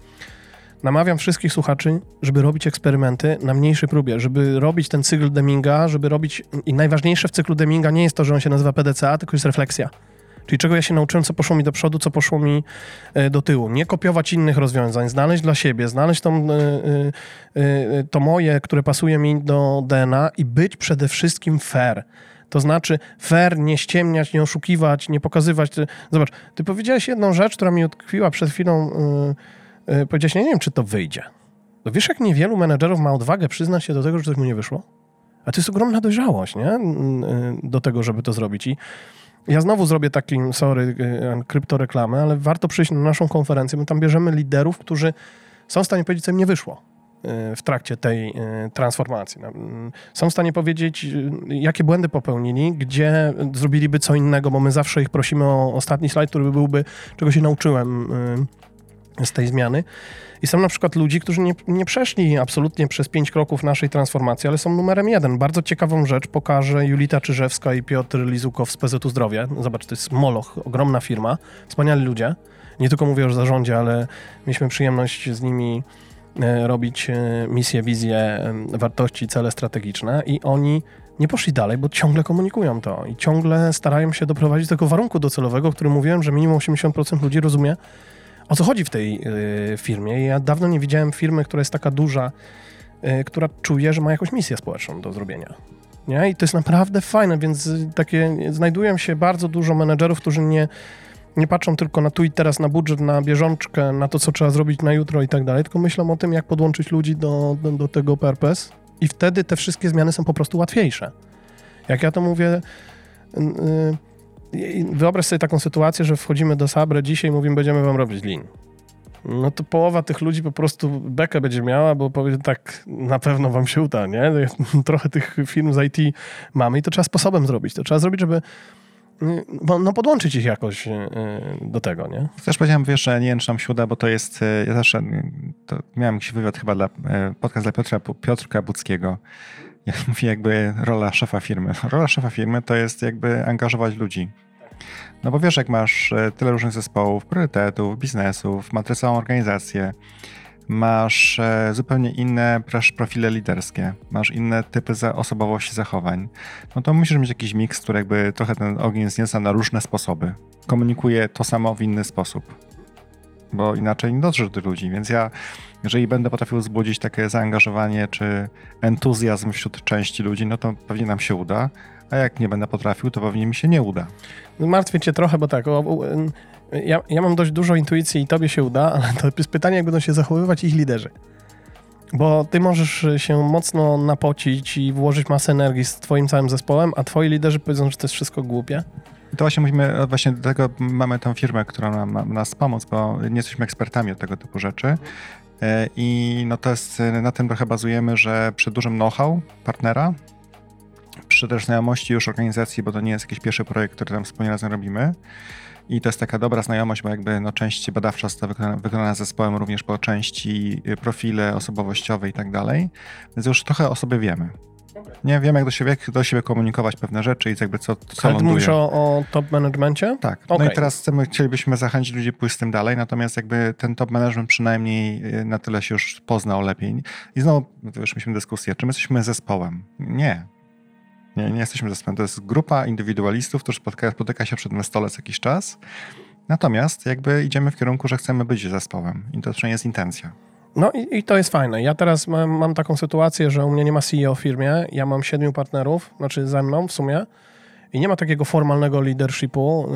Namawiam wszystkich słuchaczy, żeby robić eksperymenty na mniejszej próbie, żeby robić ten cykl Deminga, żeby robić... I najważniejsze w cyklu Deminga nie jest to, że on się nazywa PDCA, tylko jest refleksja. Czyli czego ja się nauczyłem, co poszło mi do przodu, co poszło mi e, do tyłu. Nie kopiować innych rozwiązań, znaleźć dla siebie, znaleźć tą, e, e, to moje, które pasuje mi do DNA i być przede wszystkim fair. To znaczy fair, nie ściemniać, nie oszukiwać, nie pokazywać. Zobacz, ty powiedziałeś jedną rzecz, która mi utkwiła przed chwilą. Yy, yy, powiedziałeś, nie, nie wiem, czy to wyjdzie. No wiesz, jak niewielu menedżerów ma odwagę przyznać się do tego, że coś mu nie wyszło? A to jest ogromna dojrzałość, nie? Yy, do tego, żeby to zrobić. I Ja znowu zrobię takim, sorry, y, kryptoreklamę, ale warto przyjść na naszą konferencję. My tam bierzemy liderów, którzy są w stanie powiedzieć, co im nie wyszło w trakcie tej y, transformacji. No, są w stanie powiedzieć, jakie błędy popełnili, gdzie zrobiliby co innego, bo my zawsze ich prosimy o ostatni slajd, który byłby, czego się nauczyłem z tej zmiany. I są na przykład ludzi, którzy nie, nie przeszli absolutnie przez pięć kroków naszej transformacji, ale są numerem jeden. Bardzo ciekawą rzecz pokaże Julita Czyżewska i Piotr Lizukow z PZU Zdrowie. Zobacz, to jest Moloch, ogromna firma, wspaniali ludzie. Nie tylko mówię o zarządzie, ale mieliśmy przyjemność z nimi e, robić e, misje, wizje, wartości, cele strategiczne i oni nie poszli dalej, bo ciągle komunikują to i ciągle starają się doprowadzić do tego warunku docelowego, o którym mówiłem, że minimum 80% ludzi rozumie, o co chodzi w tej y, firmie. Ja dawno nie widziałem firmy, która jest taka duża, y, która czuje, że ma jakąś misję społeczną do zrobienia. Nie? I to jest naprawdę fajne, więc takie znajdują się bardzo dużo menedżerów, którzy nie, nie patrzą tylko na tu i teraz, na budżet, na bieżączkę, na to, co trzeba zrobić na jutro i tak dalej, tylko myślą o tym, jak podłączyć ludzi do, do, do tego purpose i wtedy te wszystkie zmiany są po prostu łatwiejsze. Jak ja to mówię, yy, Wyobraź sobie taką sytuację, że wchodzimy do Sabre dzisiaj i mówimy, będziemy wam robić lin. No to połowa tych ludzi po prostu bekę będzie miała, bo powie tak, na pewno wam się uda, nie? [LAUGHS] Trochę tych firm z IT mamy i to trzeba sposobem zrobić. To trzeba zrobić, żeby no, podłączyć ich jakoś e, do tego, nie? Też powiedziałem, wiesz, że nie wiem, czy nam się uda, bo to jest, e, ja zawsze, miałem jakiś wywiad chyba dla, e, podcast dla Piotra, Piotrka Buckiego, jak [LAUGHS] mówię, jakby rola szefa firmy. Rola szefa firmy to jest jakby angażować ludzi. No bo wiesz, jak masz tyle różnych zespołów, priorytetów, biznesów, całą organizację, masz e, zupełnie inne profile liderskie, masz inne typy osobowości zachowań, no to musisz mieć jakiś miks, który jakby trochę ten ogień znieca na różne sposoby. Komunikuje to samo w inny sposób bo inaczej nie dotrzesz do ludzi. Więc ja, jeżeli będę potrafił wzbudzić takie zaangażowanie czy entuzjazm wśród części ludzi, no to pewnie nam się uda, a jak nie będę potrafił, to pewnie mi się nie uda. Martwię cię trochę, bo tak, ja, ja mam dość dużo intuicji i tobie się uda, ale to jest pytanie, jak będą się zachowywać ich liderzy. Bo ty możesz się mocno napocić i włożyć masę energii z twoim całym zespołem, a twoi liderzy powiedzą, że to jest wszystko głupie. To właśnie musimy, właśnie do tego mamy tą firmę, która nam, ma nas pomóc, bo nie jesteśmy ekspertami od tego typu rzeczy. E, I no to jest, na tym trochę bazujemy, że przy dużym know-how partnera, przy też znajomości już organizacji, bo to nie jest jakiś pierwszy projekt, który tam wspólnie razem robimy. I to jest taka dobra znajomość, bo jakby no, część badawcza została wykonana, wykonana zespołem również po części y, profile osobowościowe i tak dalej. Więc już trochę o sobie wiemy. Nie wiem, jak do siebie, do siebie komunikować pewne rzeczy i jakby co, co Ale ty mówisz o, o, top managemencie? Tak. Okay. No i teraz chcemy, chcielibyśmy zachęcić ludzi pójść z tym dalej, natomiast jakby ten top management przynajmniej y, na tyle się już poznał lepiej. I znowu, już mieliśmy dyskusję, czy my jesteśmy zespołem? Nie. Nie, nie jesteśmy zespołem. To jest grupa indywidualistów, którzy spotyka, spotyka się przed tym stole co jakiś czas. Natomiast jakby idziemy w kierunku, że chcemy być zespołem. I to przynajmniej jest intencja. No i, i, to jest fajne. Ja teraz mam, mam, taką sytuację, że u mnie nie ma CEO w firmie. Ja mam siedmiu partnerów, znaczy ze mną w sumie. I nie ma takiego formalnego leadershipu.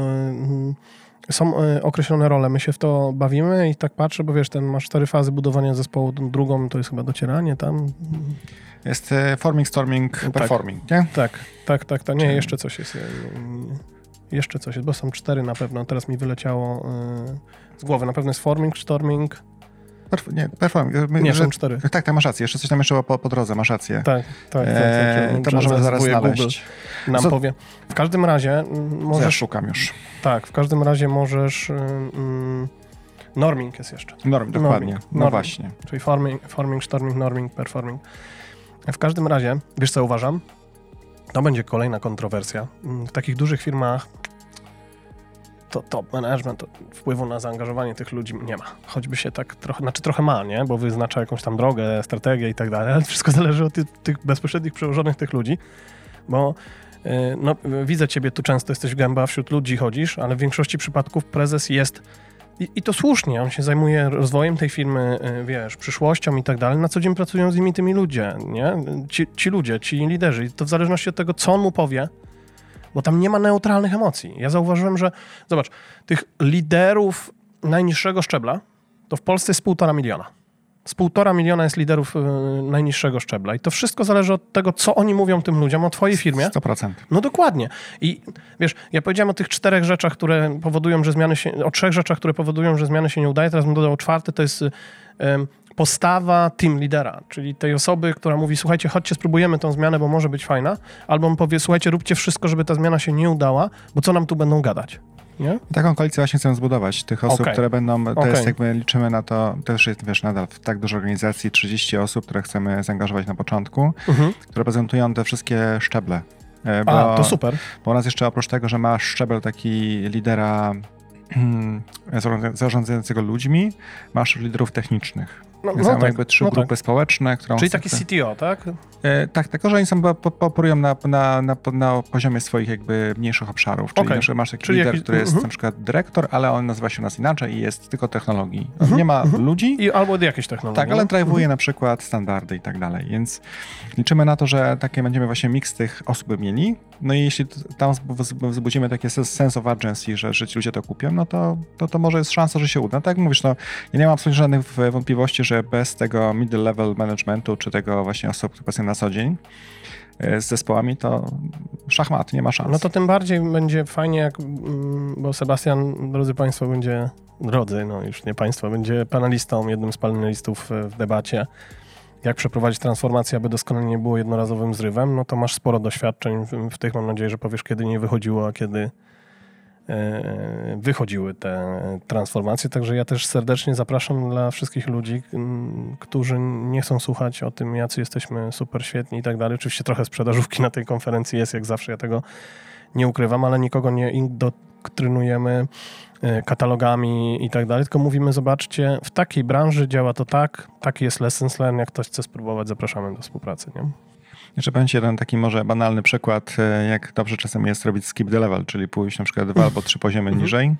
Y, y, są y, określone role. My się w to bawimy i tak patrzę, bo wiesz, ten masz cztery fazy budowania zespołu. Drugą to jest chyba docieranie tam. Jest e, forming, storming, tak. performing, nie? Tak, tak, tak. tak. Nie, jeszcze coś jest. E, jeszcze coś jest, bo są cztery na pewno. Teraz mi wyleciało e, z głowy. Na pewno jest forming, storming, Perf nie, performing. My, nie, że, są cztery. Tak, tak, masz rację. Jeszcze coś tam jeszcze po, po drodze, masz rację. Tak, tak. tak, tak. to możemy zaraz znaleźć. nam Co? powie. W każdym razie możesz... Ja szukam już. Tak, w każdym razie możesz... Mm, norming jest jeszcze. Norming, dokładnie. Norming. No właśnie. Czyli forming, forming, storming, norming, performing. W każdym razie, wiesz co uważam? To będzie kolejna kontrowersja. Mm, w takich dużych firmach to top management wpływu na zaangażowanie tych ludzi nie ma. Choćby się tak trochę, znaczy trochę ma, nie? Bo wyznacza jakąś tam drogę, strategię i tak dalej, ale [LAUGHS] wszystko zależy od tych, tych bezpośrednich przełożonych tych ludzi, bo y, no, widzę ciebie tu często, jesteś gęba, wśród ludzi chodzisz, ale w większości przypadków prezes jest i, I, to słusznie, on się zajmuje rozwojem tej firmy, y, wiesz, przyszłością i tak dalej. Na co dzień pracują z nimi tymi ludzie, nie? Ci, ci ludzie, ci liderzy. I to w zależności od tego, co on mu powie, bo tam nie ma neutralnych emocji. Ja zauważyłem, że, zobacz, tych liderów najniższego szczebla to w Polsce jest półtora miliona. Z półtora miliona jest liderów y, najniższego szczebla. I to wszystko zależy od tego, co oni mówią tym ludziom o twojej firmie. 100%. No dokładnie. I wiesz, ja powiedziałem o tych czterech rzeczach, które powodują, że zmiany się, o trzech rzeczach, które powodują, że zmiany się nie udaje. Teraz bym dodał czwarty, to jest y, postawa team lidera, czyli tej osoby, która mówi, słuchajcie, chodźcie, spróbujemy tą zmianę, bo może być fajna, albo on powie, słuchajcie, róbcie wszystko, żeby ta zmiana się nie udała, bo co nam tu będą gadać, nie? Taką koalicję właśnie chcemy zbudować. Tych osób, Okej. które będą, to Okej. jest jakby liczymy na to, też jest, wiesz, nadal w tak dużej organizacji 30 osób, które chcemy zaangażować na początku, Mhm. które prezentują te wszystkie szczeble. E, A, Bo, to super. bo u nas jeszcze oprócz tego, że masz szczebel taki lidera zarządza- [CLEARS THROAT] zarządzającego ludźmi, masz liderów technicznych. No, Więc no mamy tak, jakby trzy no grupy tak. społeczne, którą... Czyli taki CTO, tak? E, tak, tylko że oni są po- po- operują na, na, na, na poziomie swoich jakby mniejszych obszarów. Czyli przykład masz taki Czyli lider, jakiś- który jest mhm. na przykład dyrektor, ale on nazywa się u nas inaczej i jest tylko technologii. On Mhm, nie ma ludzi, I albo jakieś technologie. tak, ale no. drive'uje na przykład standardy i tak dalej, więc liczymy na to, że takie będziemy właśnie miks tych osób mieli. No i jeśli tam wzb- wzbudzimy takie sens- sense of urgency, że, że ci ludzie to kupią, no to, to, to może jest szansa, że się uda. Tak jak mówisz, no ja nie mam absolutnie żadnych wątpliwości, że bez tego middle level managementu, czy tego właśnie osób, które pracują na co dzień e, z zespołami, to szachmat, nie ma szans. No to tym bardziej będzie fajnie, jak, mm, bo Sebastian, drodzy Państwo, będzie, drodzy, no już nie Państwo, będzie panelistą, jednym z panelistów w debacie, jak przeprowadzić transformację, aby doskonale nie było jednorazowym zrywem, no to masz sporo doświadczeń w, w tych, mam nadzieję, że powiesz, kiedy nie wychodziło, a kiedy e, wychodziły te transformacje, także ja też serdecznie zapraszam dla wszystkich ludzi, którzy nie chcą słuchać o tym, jacy jesteśmy super świetni i tak dalej. Oczywiście trochę sprzedażówki na tej konferencji jest, jak zawsze, ja tego nie ukrywam, ale nikogo nie indoktrynujemy e, katalogami i tak dalej, tylko mówimy, zobaczcie, w takiej branży działa to tak, taki jest lessons learned, jak ktoś chce spróbować, zapraszamy do współpracy, nie? Jeszcze będzie jeden taki może banalny przykład, e, jak dobrze czasem jest robić skip the level, czyli pójść na przykład dwa albo trzy poziomy Mhm. niżej.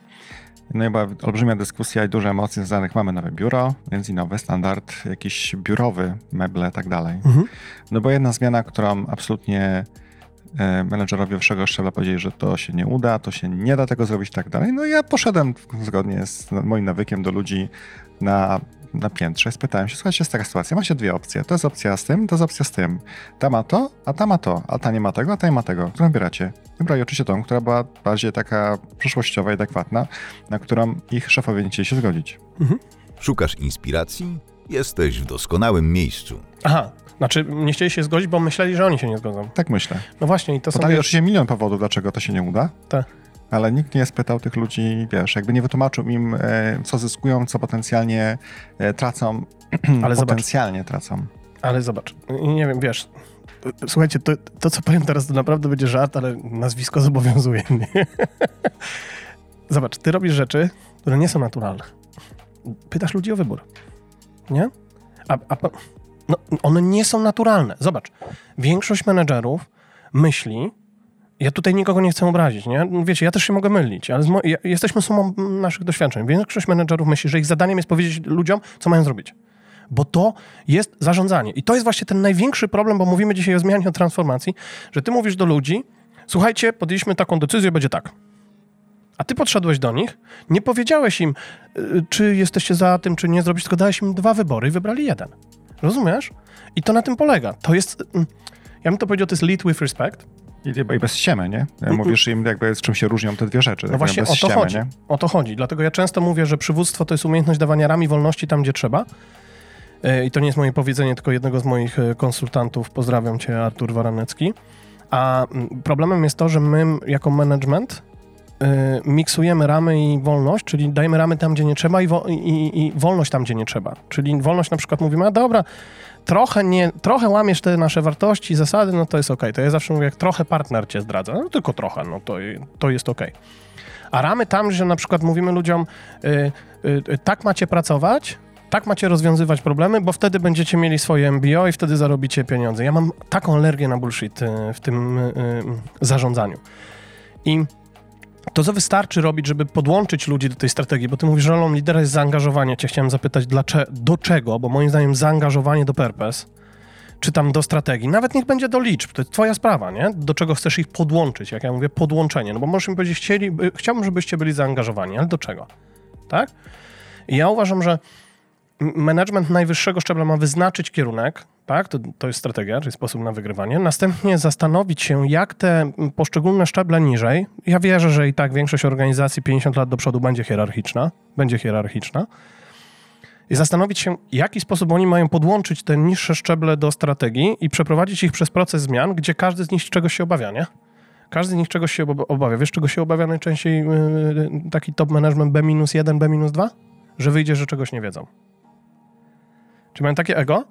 No i była olbrzymia dyskusja i duże emocje związanych. Mamy nowe biuro, więc i nowy standard, jakiś biurowy, meble i tak dalej. Mhm. No bo jedna zmiana, którą absolutnie menedżerowie wyższego szczebla powiedzieli, że to się nie uda, to się nie da tego zrobić i tak dalej. No ja poszedłem zgodnie z moim nawykiem do ludzi na, na piętrze, spytałem się, słuchajcie, jest taka sytuacja, macie dwie opcje, to jest opcja z tym, to jest opcja z tym. Ta ma to, a ta ma to, a ta nie ma tego, a ta nie ma tego. Którą wybieracie? Wybrali oczywiście tą, która była bardziej taka przyszłościowa i adekwatna, na którą ich szefowie nie chcieli się zgodzić. Szukasz inspiracji? Jesteś w doskonałym miejscu. Aha, znaczy nie chcieli się zgodzić, bo myśleli, że oni się nie zgodzą. Tak myślę. No właśnie i to są... Podali wiesz, oczywiście milion powodów, dlaczego to się nie uda. Tak. Ale nikt nie spytał tych ludzi, wiesz, jakby nie wytłumaczył im, e, co zyskują, co potencjalnie e, tracą. [CLEARS THROAT] Ale zobacz. potencjalnie tracą. Ale zobacz, nie wiem, wiesz, słuchajcie, to, to co powiem teraz to naprawdę będzie żart, ale nazwisko zobowiązuje mnie. [LAUGHS] Zobacz, ty robisz rzeczy, które nie są naturalne. Pytasz ludzi o wybór, nie? A, a, no, one nie są naturalne. Zobacz, większość menedżerów myśli, ja tutaj nikogo nie chcę obrazić, nie? Wiecie, ja też się mogę mylić, ale mo- jesteśmy sumą naszych doświadczeń. Większość menedżerów myśli, że ich zadaniem jest powiedzieć ludziom, co mają zrobić bo to jest zarządzanie. I to jest właśnie ten największy problem, bo mówimy dzisiaj o zmianie, o transformacji, że ty mówisz do ludzi, słuchajcie, podjęliśmy taką decyzję, będzie tak. A ty podszedłeś do nich, nie powiedziałeś im, y, czy jesteście za tym, czy nie zrobić, tylko dałeś im dwa wybory i wybrali jeden. Rozumiesz? I to na tym polega. To jest, mm, ja bym to powiedział, to jest lead with respect. I, I bez ściemy, nie? Mówisz im, jakby z czym się różnią te dwie rzeczy. No tak właśnie bez o to ściemy, chodzi. Nie? O to chodzi. Dlatego ja często mówię, że przywództwo to jest umiejętność dawania rami wolności tam, gdzie trzeba. E, I to nie jest moje powiedzenie, tylko jednego z moich e, konsultantów. Pozdrawiam cię, Artur Waranecki. A mm, problemem jest to, że my jako management miksujemy ramy i wolność, czyli dajemy ramy tam, gdzie nie trzeba i, wo- i, i wolność tam, gdzie nie trzeba. Czyli wolność na przykład mówimy, a dobra, trochę, nie, trochę łamiesz te nasze wartości, zasady, no to jest okej. To ja zawsze mówię, jak trochę partner cię zdradza, no tylko trochę, no to, to jest okej. A ramy tam, że na przykład mówimy ludziom, y, y, y, tak macie pracować, tak macie rozwiązywać problemy, bo wtedy będziecie mieli swoje MBO i wtedy zarobicie pieniądze. Ja mam taką alergię na bullshit y, w tym y, y, zarządzaniu. I to, co wystarczy robić, żeby podłączyć ludzi do tej strategii, bo ty mówisz, że rolą lidera jest zaangażowanie. Cię chciałem zapytać, dlaczego, do czego, bo moim zdaniem zaangażowanie do purpose, czy tam do strategii, nawet niech będzie do liczb, to jest twoja sprawa, nie? Do czego chcesz ich podłączyć, jak ja mówię, podłączenie, no bo możesz mi powiedzieć, chcieli, chciałbym, żebyście byli zaangażowani, ale do czego, tak? I ja uważam, że management najwyższego szczebla ma wyznaczyć kierunek, tak? To, to jest strategia, czyli sposób na wygrywanie. Następnie zastanowić się, jak te poszczególne szczeble niżej. Ja wierzę, że i tak większość organizacji 50 lat do przodu będzie hierarchiczna, będzie hierarchiczna. I zastanowić się, w jaki sposób oni mają podłączyć te niższe szczeble do strategii i przeprowadzić ich przez proces zmian, gdzie każdy z nich czegoś się obawia, nie? Każdy z nich czegoś się obawia. Wiesz, czego się obawia najczęściej yy, taki top management B-1, B-2? Że wyjdzie, że czegoś nie wiedzą. Czy mają takie ego?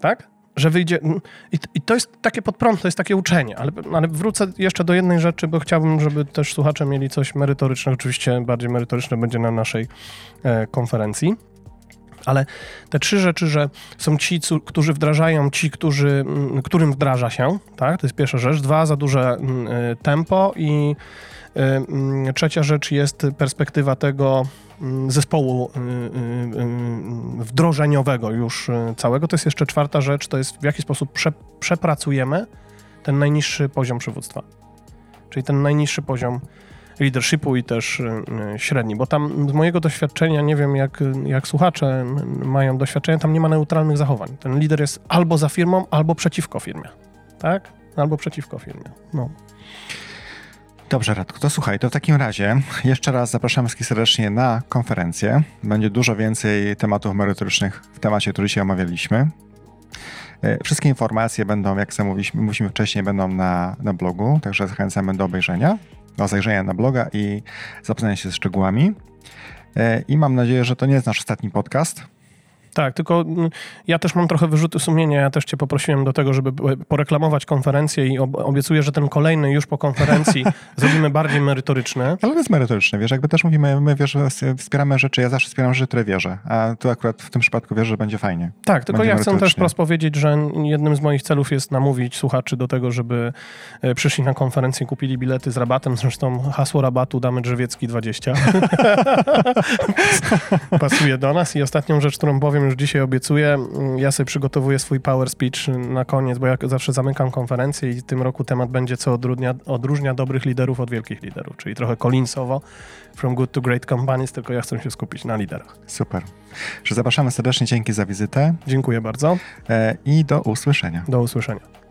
Tak? Że wyjdzie. I, I, to jest takie podprąd, to jest takie uczenie. Ale, ale wrócę jeszcze do jednej rzeczy, bo chciałbym, żeby też słuchacze mieli coś merytorycznego. Oczywiście bardziej merytoryczne będzie na naszej e, konferencji. Ale te trzy rzeczy, że są ci, którzy wdrażają, ci, którzy, którym wdraża się, tak? To jest pierwsza rzecz. Dwa, za duże e, tempo i trzecia rzecz jest perspektywa tego, Mm, zespołu y, y, y, wdrożeniowego już całego. To jest jeszcze czwarta rzecz, to jest w jaki sposób prze, przepracujemy ten najniższy poziom przywództwa. Czyli ten najniższy poziom leadershipu i też średni, bo tam z mojego doświadczenia, nie wiem jak, jak słuchacze mają doświadczenie, tam nie ma neutralnych zachowań. Ten lider jest albo za firmą, albo przeciwko firmie. Tak? Albo przeciwko firmie. No. Dobrze, Radku, to słuchaj, to w takim razie jeszcze raz zapraszam wszystkich serdecznie na konferencję. Będzie dużo więcej tematów merytorycznych w temacie, który dzisiaj omawialiśmy. E, wszystkie informacje będą, jak sam mówiliśmy, mówiliśmy wcześniej, będą na, na blogu, także zachęcamy do obejrzenia, do zajrzenia na bloga i zapoznania się z szczegółami. E, I mam nadzieję, że to nie jest nasz ostatni podcast. Tak, tylko mm, ja też mam trochę wyrzuty sumienia. Ja też cię poprosiłem do tego, żeby poreklamować konferencję i obiecuję, że ten kolejny już po konferencji [LAUGHS] zrobimy bardziej merytoryczny. Ale jest merytoryczny, wiesz, jakby też mówimy, my wiesz, wspieramy rzeczy, ja zawsze wspieram rzeczy, które wierzę, a tu akurat w tym przypadku wierzę, że będzie fajnie. Tak, tylko ja chcę też wprost powiedzieć, że jednym z moich celów jest namówić słuchaczy do tego, żeby e, przyszli na konferencję, kupili bilety z rabatem, zresztą hasło rabatu damy Drzewiecki 20. [LAUGHS] [LAUGHS] Pasuje do nas i ostatnią rzecz, którą powiem, już dzisiaj obiecuję. Ja sobie przygotowuję swój power speech na koniec, bo ja zawsze zamykam konferencję i w tym roku temat będzie, co odróżnia, odróżnia dobrych liderów od wielkich liderów, czyli trochę Collinsowo, from good to great companies, tylko ja chcę się skupić na liderach. Super. Że zapraszamy serdecznie, dzięki za wizytę. Dziękuję bardzo. E, I do usłyszenia. Do usłyszenia.